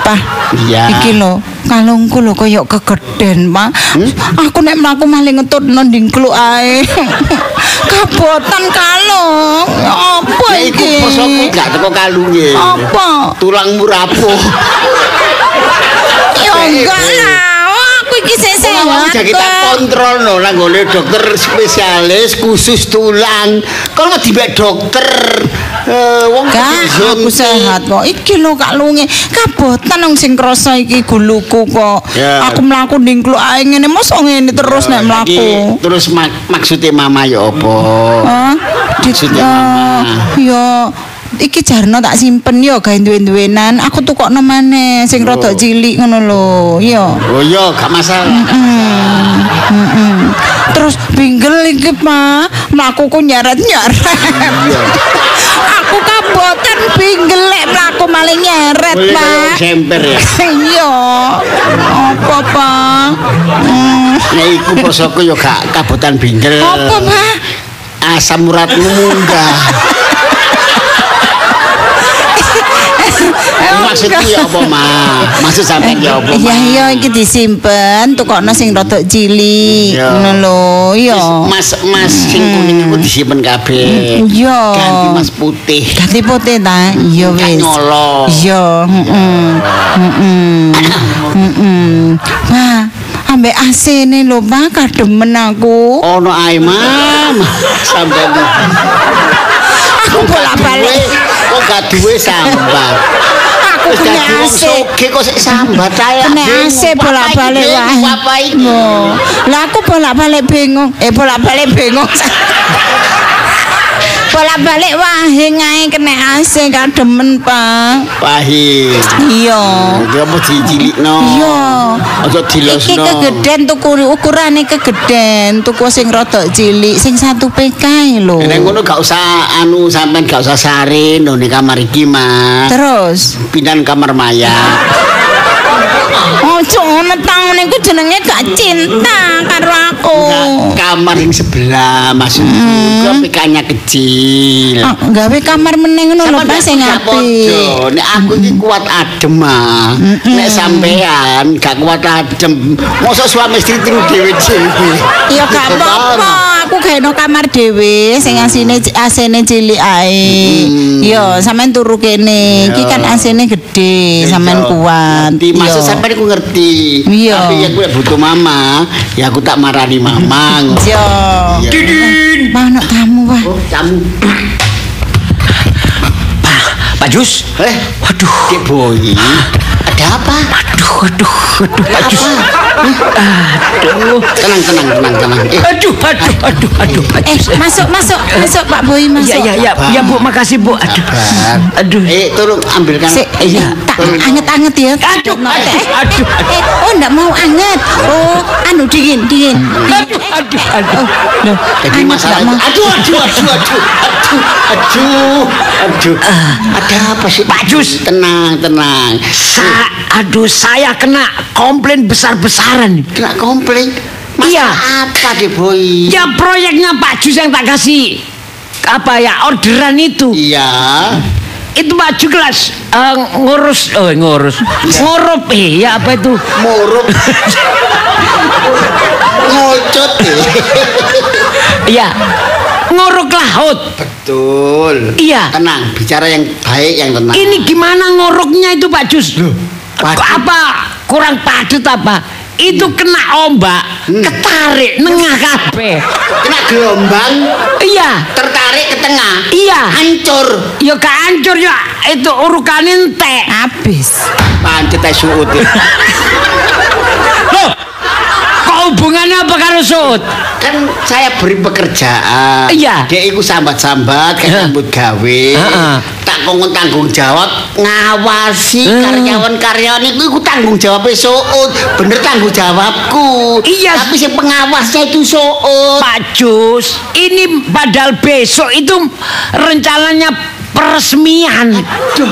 Pak. Iya. Iki lho, kalungku lho koyo kegeden, Pak. Hmm? Aku nek mlaku malah ngetutno ndingkluk ae. (laughs) Kabotan kalung. Apa iku iki? gak teko kalunge. Apa? Tulangmu rapuh. Ya enggak lah. Aku iki sesek awak jadi tak kontrol no ngene dokter spesialis khusus tulang. Kalau mau dibek dokter eh wong Kak, aku sehat kok. Iki lho Kak Lunge, kabotan wong sing krasa iki guluku kok. Ya. Aku mlaku ndingkluk ae ngene mosok ngene terus nek mlaku. Terus mak- maksudnya mama ya apa? Maksudnya eh, mama. Yo Iki jarno tak simpen yo gawe duwe-duwenan. Aku tukokno maneh sing rada cilik ngono lho. Yo. Oh iya, gak masalah. Hmm, hmm. Terus binggel iki, Pak. Mlakuku nyeret-nyeret. Iya. (laughs) Aku kabotan binggel lek mlaku maling Boleh Pak. semper ya. (laughs) Iya. Apa, Pak? Hmm. Nek iku posoku yo gak kabotan binggel. Apa, Pak? Asam uratmu munggah. (laughs) Maksudku ya apa, Ma? Maksud sampean ya apa, Ma? Iya iya iki disimpen tukokno sing rada cilik. Ngono lho, iya. Mas mas sing kuning iku disimpen kabeh. Iya. Ganti mas putih. Ganti putih ta? Iya wis. Iya, heeh. Heeh. Heeh. Ambek AC ne lho, Pak, kademen aku. Ono ae, Mam. Sampeyan. Aku bolak-balik. Kok gak duwe sambat? Aku punya wong AC. sugih kok sik sambat ae. Kena AC bolak-balik wae. Lah aku bolak-balik bingung. Eh bolak-balik bingung. (laughs) bolak-balik wae ngae kena AC kademen, Pak. Pahit. Iya. Dia mau dicilikno. Iya. Aja Iki dilosno. kegeden tuku ukurane kegeden, tuku sing rada cilik, sing satu PK lho. Nek ngono gak usah anu sampean gak usah sare no ning kamar iki, Mas. Terus, Pindah kamar Maya. ojo ngono taun niku jenenge gak cinta karo Nah, kamar yang sebelah maksudku hmm. PK-nya kecil. Ah, gawe kamar meneng ngono lho, Pak sing apik. Nek aku iki kuat adem ah. Nek sampean gak kuat adem, mosok suami istri tiru dhewe-dhewe. Ya gak apa-apa, aku gawe kamar dhewe sing asine asine cilik ae. Yo, sampean turu kene. Iki kan asine gede, sampean kuat. Ngerti, maksud sampean aku ngerti. Tapi ya aku butuh mama, ya aku tak marani mama. Yo. Didin. Mana tamu, Pak? Oh, kamu. Pak Jus. Eh, Waduh. Dek Boy. Ada apa? Aduh, aduh, aduh, Jus. Aduh. Tenang, tenang, tenang, tenang. Eh, Aduh, aduh, aduh, aduh, Eh, Jus. masuk, masuk, masuk Pak Boy, masuk. Ya, ya, ya, ya, Bu, makasih, Bu. Aduh. sabar. Aduh. Eh, tolong ambilkan. Sik, Iya. tak anget-anget ya. Aduh, Eh, aduh, eh, aduh, eh, oh, enggak mau anget. Oh, anu dingin, dingin. Aduh, aduh, aduh. Loh, Jadi anget masalah aduh, aduh, aduh, aduh, aduh, aduh, aduh. Ada apa sih? Pak Jus. Tenang, tenang. Sa aduh, saya kena komplain besar-besaran. Kena komplain. Masalah Iya. apa deh, Boy? Ya proyeknya Pak Jus yang tak kasih apa ya orderan itu Iya. itu Pak Jus kelas eh, ngurus oh ngurus ngurup eh ya apa itu Murup. Ngocut deh. ya nguruk laut Betul. Iya. Tenang, bicara yang baik, yang tenang. ini gimana nguruknya itu Pak Jus padat. apa kurang padat apa itu kena ombak ketarik nengah kabeh kena gelombang, iya tertarik ke tengah. iya Hancur. ya gak hancur ya itu urukan entek Habis. Pancet ae suut. Loh, kok hubungannya apa karo sud? kan saya beri pekerjaan. Iya. Dia iku sambat-sambat kan Heeh. nyambut gawe. Kongkon tanggung jawab ngawasi Hmm. karyawan-karyawan iku iku tanggung jawab suut. Bener tanggung jawabku. Iya. Tapi si pengawasnya itu suut. Pak Jus, ini padahal besok itu rencananya peresmian. Aduh.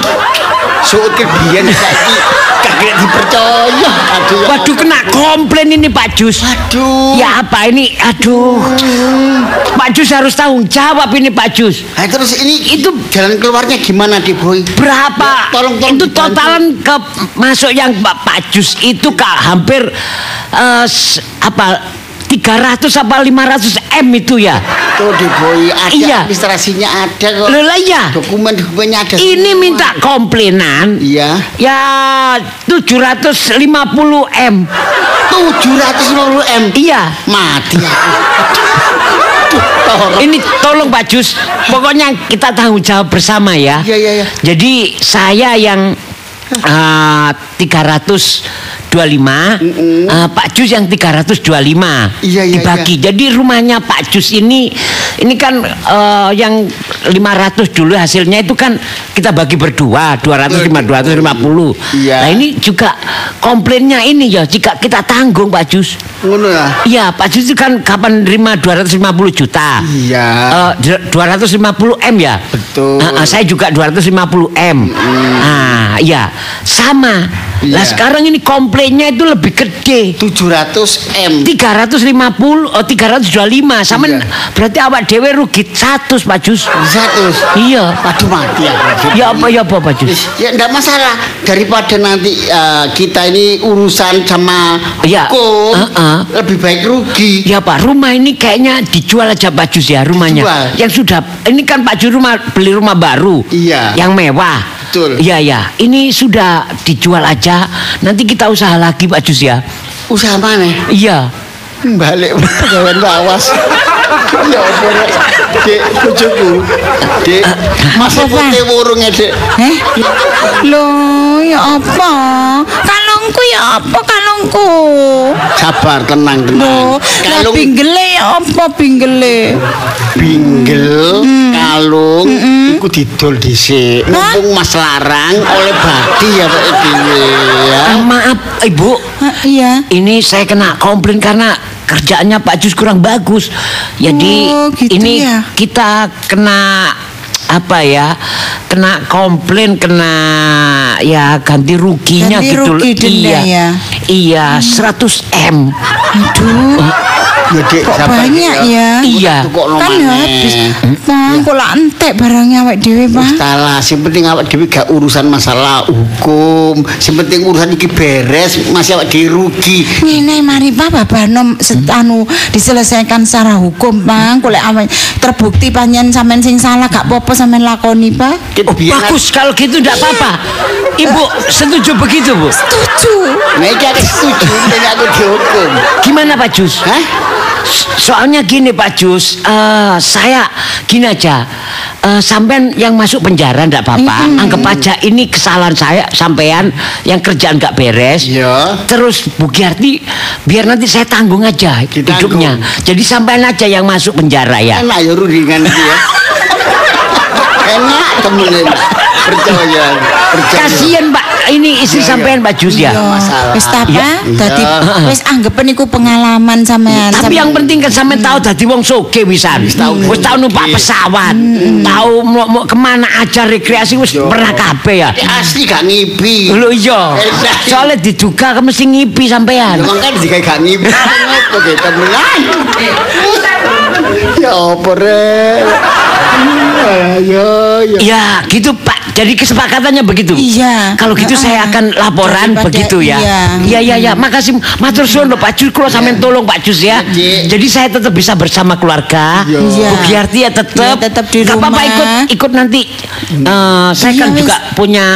Suut kebiyen saiki kagak dipercaya. Aduh. Waduh kena komplain ini Pak Jus. Aduh. Ya apa ini? Aduh. Pak Jus harus tanggung jawab ini Pak Jus. Nah, terus ini Itu jalan keluarnya gimana di boy? berapa? Ya, tolong, tolong itu totalan ke masuk yang Pak Pak Jus itu kak hampir eh, s- apa 300 apa 500 M itu ya. Tuh di boy ada Iya. administrasinya ada kok. Loh lah ya. Dokumen-dokumennya ada. Ini semua. minta komplainan Iya. ya 750 M. 750 M. Iya. Mati aku. (laughs) Ini tolong Pak Jus, pokoknya kita tanggung jawab bersama ya. Iya, iya, iya. Jadi saya yang uh, 325, uh, Pak Jus yang 325 Iya, iya, dibagi. Jadi rumahnya Pak Jus ini ini kan uh, yang 500 dulu hasilnya itu kan kita bagi berdua 200 250. Iya. Nah ini juga komplainnya ini ya jika kita tanggung Pak Jus. Ngono ya. Iya, Pak Jus kan kapan nerima 250 juta. Iya. Eh, du- 250 M ya? Betul. Ah, ah, saya juga 250 M. Ah, iya. Sama. Lah Iya. sekarang ini komplainnya itu lebih gede. 700 M. 350 oh 325 sama Iya. berarti awak dewe rugi 100 Pak Jus. 100. Iya. Aduh mati aku. Ya apa ya apa Pak Jus? Ya enggak masalah daripada nanti eh, kita ini urusan sama Iya. hukum Heeh. lebih baik rugi. Ya Pak, rumah ini kayaknya dijual aja Pak Jus ya rumahnya. Dijual. Yang sudah ini kan Pak Jus rumah beli rumah baru. Iya. Yang mewah. Betul. Iya ya. Ini sudah dijual aja. Nanti kita usaha lagi Pak Jus ya. Usaha mana? Iya. Balik pegawai lawas. (laughs) Ya apa Rek? Dek bojoku. Dek, Apa, Pak? putih wurunge, Dek. Eh? Loh, ya apa? Kalungku ya apa kalungku? Sabar, tenang, tenang. Loh, lah Kalung pinggele ya apa pinggele? binggel, kalung iku didol dhisik. Mumpung Mas larang oleh badi ya Pak dhewe ya. Ah, maaf Ibu. Ah, iya. Ini saya kena komplain karena kerjaannya Pak Jus kurang bagus. Jadi Oh, gitu ini ya. kita kena apa ya? Kena komplain, kena ya ganti ruginya Ganti gitu. rugi iya. ya? Iya, 100 M. Aduh, Ya Dek, kok sabar, banyak Dek, ya? Iya. Tukokno Kan maneh. habis. Bang, kok lah entek barangnya awake dhewe, Wis Bang. Salah, sing penting awak dhewe gak urusan masalah hukum. Sing penting urusan iki beres, masih awak dhewe rugi. Ngene mari Pak babano set- anu diselesaikan secara hukum, Bang. Kok lek awake terbukti panjen sampean sing salah gak apa-apa sampean lakoni, Pak. Oh, Biar- bagus kalau gitu enggak apa-apa. Ibu setuju begitu, Bu? Setuju. Nah, iki aku setuju dengan aku dihukum. Gimana Pak Jus? Hah? Soalnya gini Pak Jus, eh, saya gini aja, eh, sampean yang masuk penjara ndak apa-apa, anggap aja ini kesalahan saya sampean yang kerjaan nggak beres. Iya. Terus Bu Giarti biar nanti saya tanggung aja Ditanggung. hidupnya. Jadi sampean aja yang masuk penjara ya. Enak ya rundingan iki ya. (laughs) Enak temen enak. Percaya, percaya. Kasihan Pak, ini istri Iya, sampean Pak Jus ya. masalah. Wis ta, Iya. Dadi Iya. wis anggapan iku pengalaman sampean. Tapi yang penting kan sampean tahu dadi wong soge wisan. Wis tahu numpak pesawat. Tahu mau, ke mana aja rekreasi wis pernah kabeh ya. Ya, Asli gak ngipi. Lho iya. Soalnya diduga mesti ngipi sampean. Emang kan jika gak ngipi. (laughs) Apa temenan? Ya apa rek? Ayo, ya. Ya, gitu Pak. Jadi kesepakatannya begitu. Iya. Kalau gitu Heeh. saya akan laporan Daripada- begitu ya. iya. Iya, iya, iya. Makasih matur suwun Pak Jus. Kalau sampean tolong Pak Jus ya. Iya. Jadi saya tetap bisa bersama keluarga. Iya. Iya. Bu Giarti ya tetap. Iya, tetap di rumah. ikut ikut nanti. Eh, saya Iya, kan wis. juga punya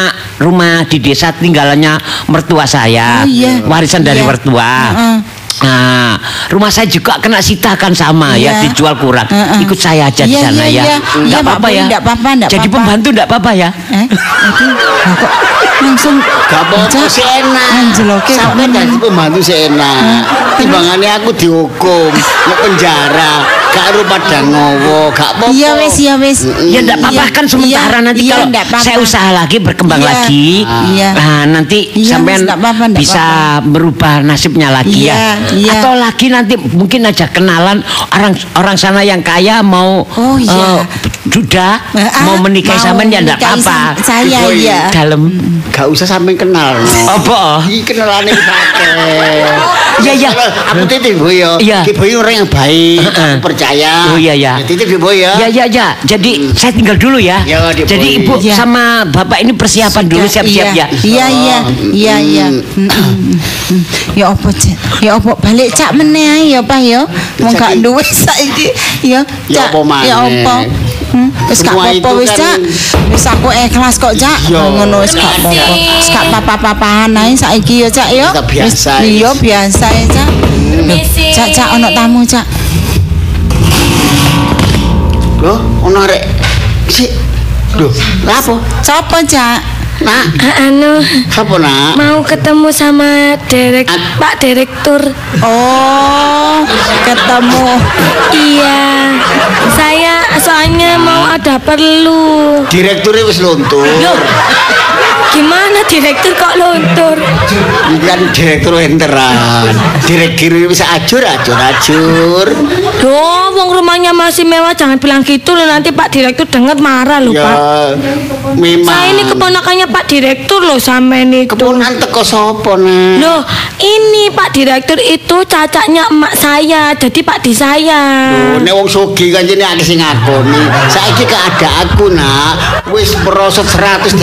rumah di desa tinggalannya mertua saya. Oh, iya. Warisan dari Iya. mertua. Heeh. Nah, rumah saya juga kena sita kan sama ya Iya. dijual kurang. Heeh. Ikut saya aja di Iya, sana iya, ya. iya. Nggak Iya, apa-apa ya. Boy, nggak apa-apa, nggak Jadi pembantu enggak apa-apa ya. Eh, lah kok langsung Gak apa-apa sih enak. Anjeloke Sampai jadi pembantu sih enak. Timbangannya aku dihukum, ke penjara. Gak harus pada ngowo, gak apa-apa. Iya wis, iya wis. Ya enggak apa-apa kan sementara iya, nanti iya, kalau apa-apa. saya usaha lagi berkembang Iya. lagi. Iya. Nah, nanti Iya, sampean bisa merubah nasibnya lagi ya. Iya. Atau lagi nanti mungkin aja kenalan orang orang sana yang kaya mau Oh, iya. eh, duda Ah, mau menikahi mau sampean ya enggak menikahi apa-apa. sam- Saya Boy. iya. Dalam Gak usah sampai kenal. apa? Iki kenalane wis akeh. Iya, iya. Aku titip Boy ya. Iya. Ki Boy orang yang baik, aku percaya. Oh, iya, iya. Ya, Titip ya Boy ya. Ya ya ya. Jadi saya tinggal dulu ya. Ya, Jadi ibu Ya. sama bapak ini persiapan dulu Sudah, siap-siap iya. ya. Iya iya iya iya. Mm, mm, mm. Ya apa? Ya apa balik cak meneh ae ya Pak ya. Wong gak Saiki- duwe saiki ya. Ya Cak, apa maneh? Ya apa? Hmm, Wis gak apa-apa wis, Cak. Wis aku ikhlas kok, Cak. Ngono wis gak apa-apa. Wis gak apa-apa-apaan ae saiki ya, Cak ya. Biasa, Iya, biasa ya, Cak. Cak, Cak ono tamu, Cak. Loh, ono rek. Si. Loh, lha apa? Sopo, Cak? Nak, Ah, anu apa nak? mau ketemu sama direk Ad- Pak Direktur. Oh, ketemu. Iya, saya soalnya mau ada perlu. Direkturnya wis luntur. Loh, gimana direktur kok luntur? Ini kan direktur enteran. Direktur bisa ajur, ajur, ajur. Loh, wong rumahnya masih mewah, jangan bilang gitu loh nanti Pak Direktur dengar marah loh Ya, Pak. memang. Saya ini keponakannya Pak Direktur loh sampean itu. keponakan teko sapa nak? Loh, ini Pak Direktur itu cacaknya emak saya, jadi Pak di saya. Loh, nek wong sugih kan jenenge akeh sing ngakoni. Saiki keadaanku nak wis merosot 180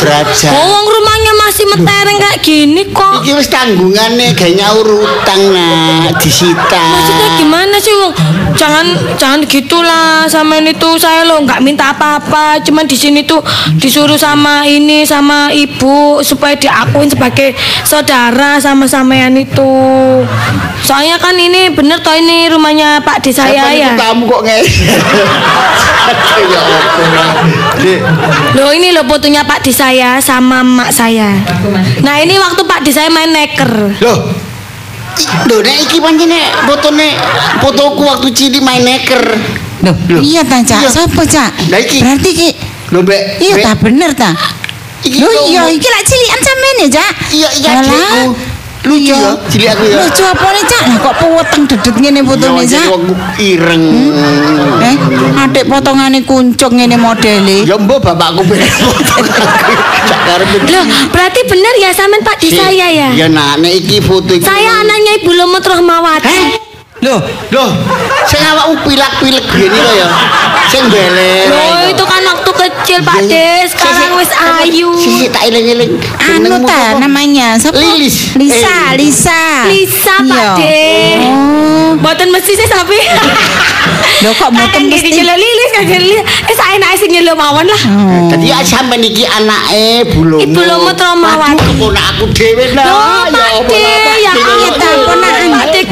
derajat. Oh, wong rumahnya masih metereng kayak gini kok. Iki wis tanggungane gawe nyaur utang nak disita. Maksudnya gimana sih wong? Jangan jangan gitulah sama ini tuh saya lo nggak minta apa-apa, cuman di sini tuh disuruh sama ini sama ibu supaya diakuin sebagai saudara sama sampean itu. Soalnya kan ini bener toh ini rumahnya Pak di saya ya. niku tamu kok Loh ini loh fotonya Pak di saya sama emak saya. Nah ini waktu Pak di saya main neker. Loh. Loh, nek iki pancene fotone fotoku waktu cilik main neker. Loh, Loh. iya ta, Cak. Iya. Sopo, Cak? Lah iki. Berarti ki Lho, Mbak. Iya ta bener ta? Kok iya iki lak cilikan sampean ya, Cak. Iya, iya, adikku. Lucu Iya. ya, cilik aku ya. Lucu apa nih, Cak? Lah kok puweteng dedet ngene fotone, Ya, Cak? wong ireng. Eh, adik potongane kuncung ngene modele. Ya mbok bapakku (laughs) karepe. Loh berarti bener ya sampean Pak di saya ya. Ya nak, nek iki foto iki. Saya anaknya Ibu Lomot Rahmawati. Loh, loh, sing awakmu pilak-pilek gini lho ya. Sing beler. Loh itu kan waktu kecil Pak Des, sekarang wis ayu. Sisi tak eling-eling. Anu Jenengmu ta namanya? Sopo? Lilis. Lisa, Eh. Lisa. Lisa Pak Iya. Des. Oh, Boten mesti sih tapi. (laughs) Lho, kok boten mesti? nyelok lilis kan lilis. Eh saya naik sing nyelok mawon lah. Oh. Dadi ya sampean iki anake Bulomo. Ibu Lomo Tromawati. Aduh, keponak aku dhewe. Loh De, lah, ya Pak De. Iya, ta, ponakan. Pak De.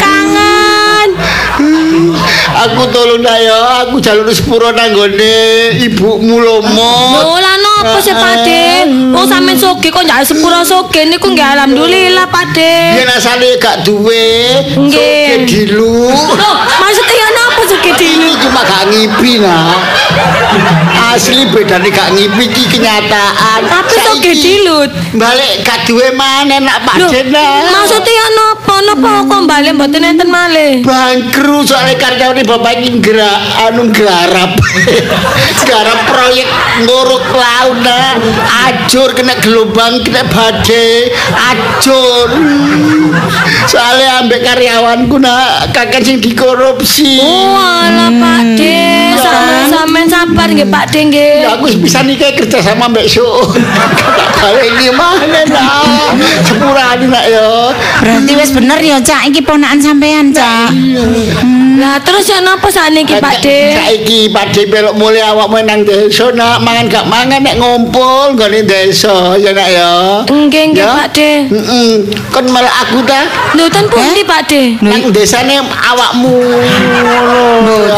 Aku tolong ya, aku jalur sepuro nanggone ibumu Lomo. Loh lah nopo sih Pak De? Wong sampean soge kok njak sepura soge niku nggih alhamdulillah Pak De. Yen asale gak duwe, Nggih. dilu. Loh, maksudnya ya dulu? Ini cuma gak ngipi nah. Asli bedane gak ngipi iki kenyataan. Tapi soge Saiki dilut. Balik gak duwe maneh nak Pak Dena. maksudnya ya nopo? Nopo kok balik mboten enten malih? Bangkru soalnya karyawan bapak ini gerak anu garap (laughs) garap proyek nguruk laut nah acur kena gelombang kena badai acur soalnya ambek karyawanku nah kakek sing dikorupsi Walah Pak De, sampean sabar nggih Pak De nggih. ya aku bisa nikah kerja sama mbak (laughs) Su gak balik gimana nah sepurani nak ya Berarti wis bener ya, Cak. Iki ponakan sampean, Cak. Lah terus ya napa sakniki Pak De? Saiki Pak De belok mulai awakmu nang desa nak mangan gak mangan nek ngumpul nggone desa ya nak ya. Nggih nggih? Pak De. Heeh. Kon malah aku ta Lho ten pundi Pak De? nang desane awakmu. Loh,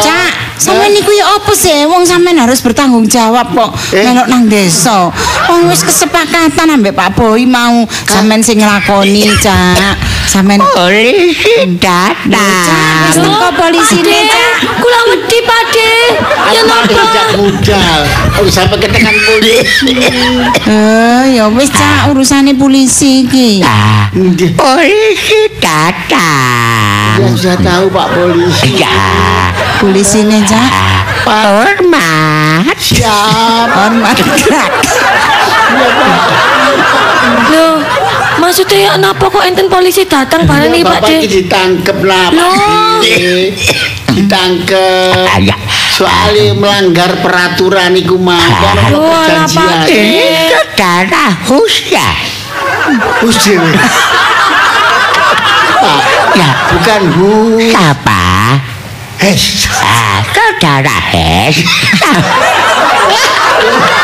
Cak, sampean niku ya apa sih? Wong sampean harus bertanggung jawab kok. Eh? Melok nang desa. Wong wis kesepakatan ambek Pak Boy mau sampean sing nglakoni, (coughs) Cak. Sampean Polisi datang. wis teko polisi Pak De, nih, Cak. kula wedi Pak De. Ya napa? sejak muda. Aku sampai ketekan polisi. Eh, ya wis Cak, urusane polisi iki. Ah, polisi datang. Ya sudah tahu Pak polisi. Ya, Polisine, Cak. hormat. Siap. Hormat. Loh, maksudnya ya napa kok enten polisi datang bareng iki Pak iki ditangkep lah. Pak. Ditangkep. Ah, ya. Soalnya melanggar peraturan iku mah. Kan ono perjanjian. De. Ini saudara Husya. Hus dewe. Pak, Ya, bukan hu. siapa? Hes. Ah, saudara Hes.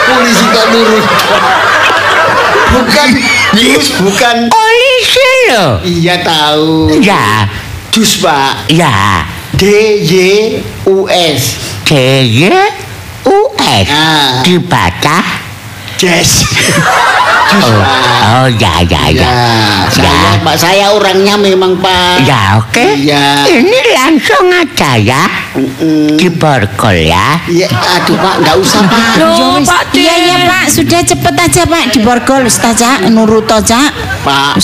Polisi kok nurut. Bukan Jus, bukan. Polisi loh. Iya tahu. Ya, Jus, Pak. ya. D Y U S. D Y U S. Dibaca. Jess. Jus, Oh, Pak. oh ya ya ya. Ya, saya Ya. Pak, saya orangnya memang Pak. Ya oke. Iya. Ini langsung aja ya. Mm-mm. Diborgol ya. Iya, aduh Pak, nggak usah Pak. Loh, wis. Pak Iya iya. Pak, sudah cepet aja Pak di borgol Ustazah nurut aja. Pak,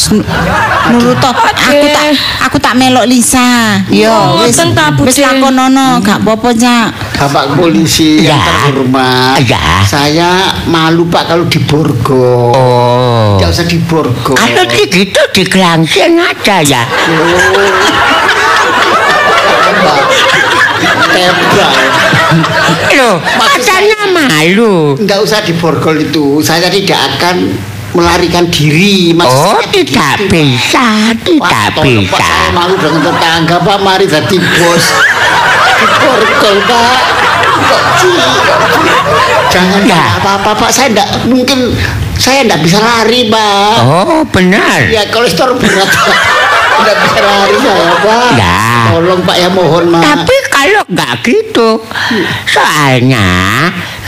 nurut to. Aku tak aku tak melok Lisa. Yo Oh, wis wis Den. lakonono gak apa-apa Cak. Bapak polisi yang Ya. terhormat. Ya. Saya malu Pak kalau di Borgo. Oh. Nggak usah di Borgo. Kalau gitu di Gelangsen aja ya. Tebal. Loh, katanya malu. Nggak usah di Borgol itu. Saya tidak akan melarikan diri. Maksud Oh, tidak begitu, bisa, tidak Pak, bisa. malu dengan tetangga Pak. Mari jadi bos. Di Borgol Pak. Jangan Ya. Apa-apa Pak. Saya enggak mungkin saya enggak bisa lari Pak. Oh, benar. Ya kolesterol berat. Enggak bisa lari saya Pak. Ya. Tolong Pak ya mohon Pak. Tapi kalau nggak gitu, soalnya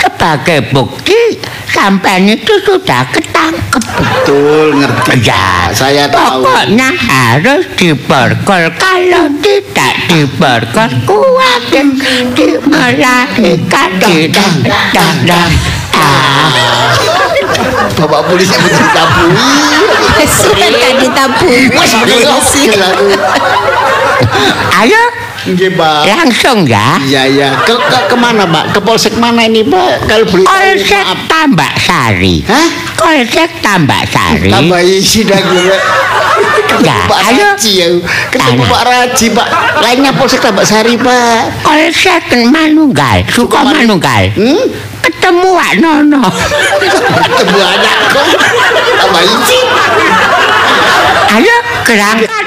sebagai bukti sampean itu sudah ketangkep. betul ngerti. Ya, saya tahu. Pokoknya harus diborgol. Kalau tidak diborgol, kuatir dimelarikan di dadang. Ah, Bapak polisi betul tabui. Sudah tadi ditabung. Wes ayo Nggih, Pak. langsung ya. Iya, iya. Ke, ke ke mana, Pak? Ke polsek mana ini, Pak? Kalau boleh tahu, Polsek. Tambak Sari. Hah? Polsek Tambak Sari. Tambah isi dah gue. Ketemu Ya, Pak ayo. Raji ya. Ketemu. Pak Raji, Pak. Lainnya Polsek Tambak Sari, Pak. Polsek Manunggal. Suka Manunggal. Hmm? Ketemu Wak Nono. Ketemu anak kok. Tambah isi. Ayo berangkat.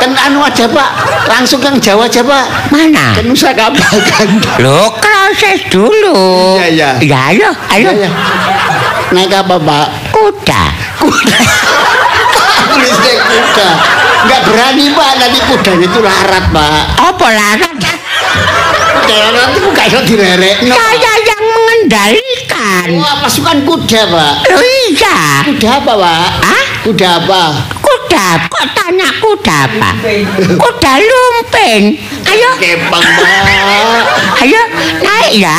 Kan anu aja, Pak. Langsung yang Jawa aja, Pak. Mana? Kan Nusa Kambangan. kan. Lo proses dulu. Iya, iya. Ya, ayo, ayo. Iya, iya. Naik apa, Pak? Kuda. Kuda. Tulis naik kuda. Nggak berani, Pak. Nanti kudanya itu larat, Pak. Apa larat? Kuda larat itu nggak bisa direrek. Saya yang mengendalikan. Wah, pasukan kuda, Pak. Iya. Kuda apa, Pak? Hah? Kuda apa? dap kok tanya kuda apa kuda lumping. Ayo. Ayo naik ya.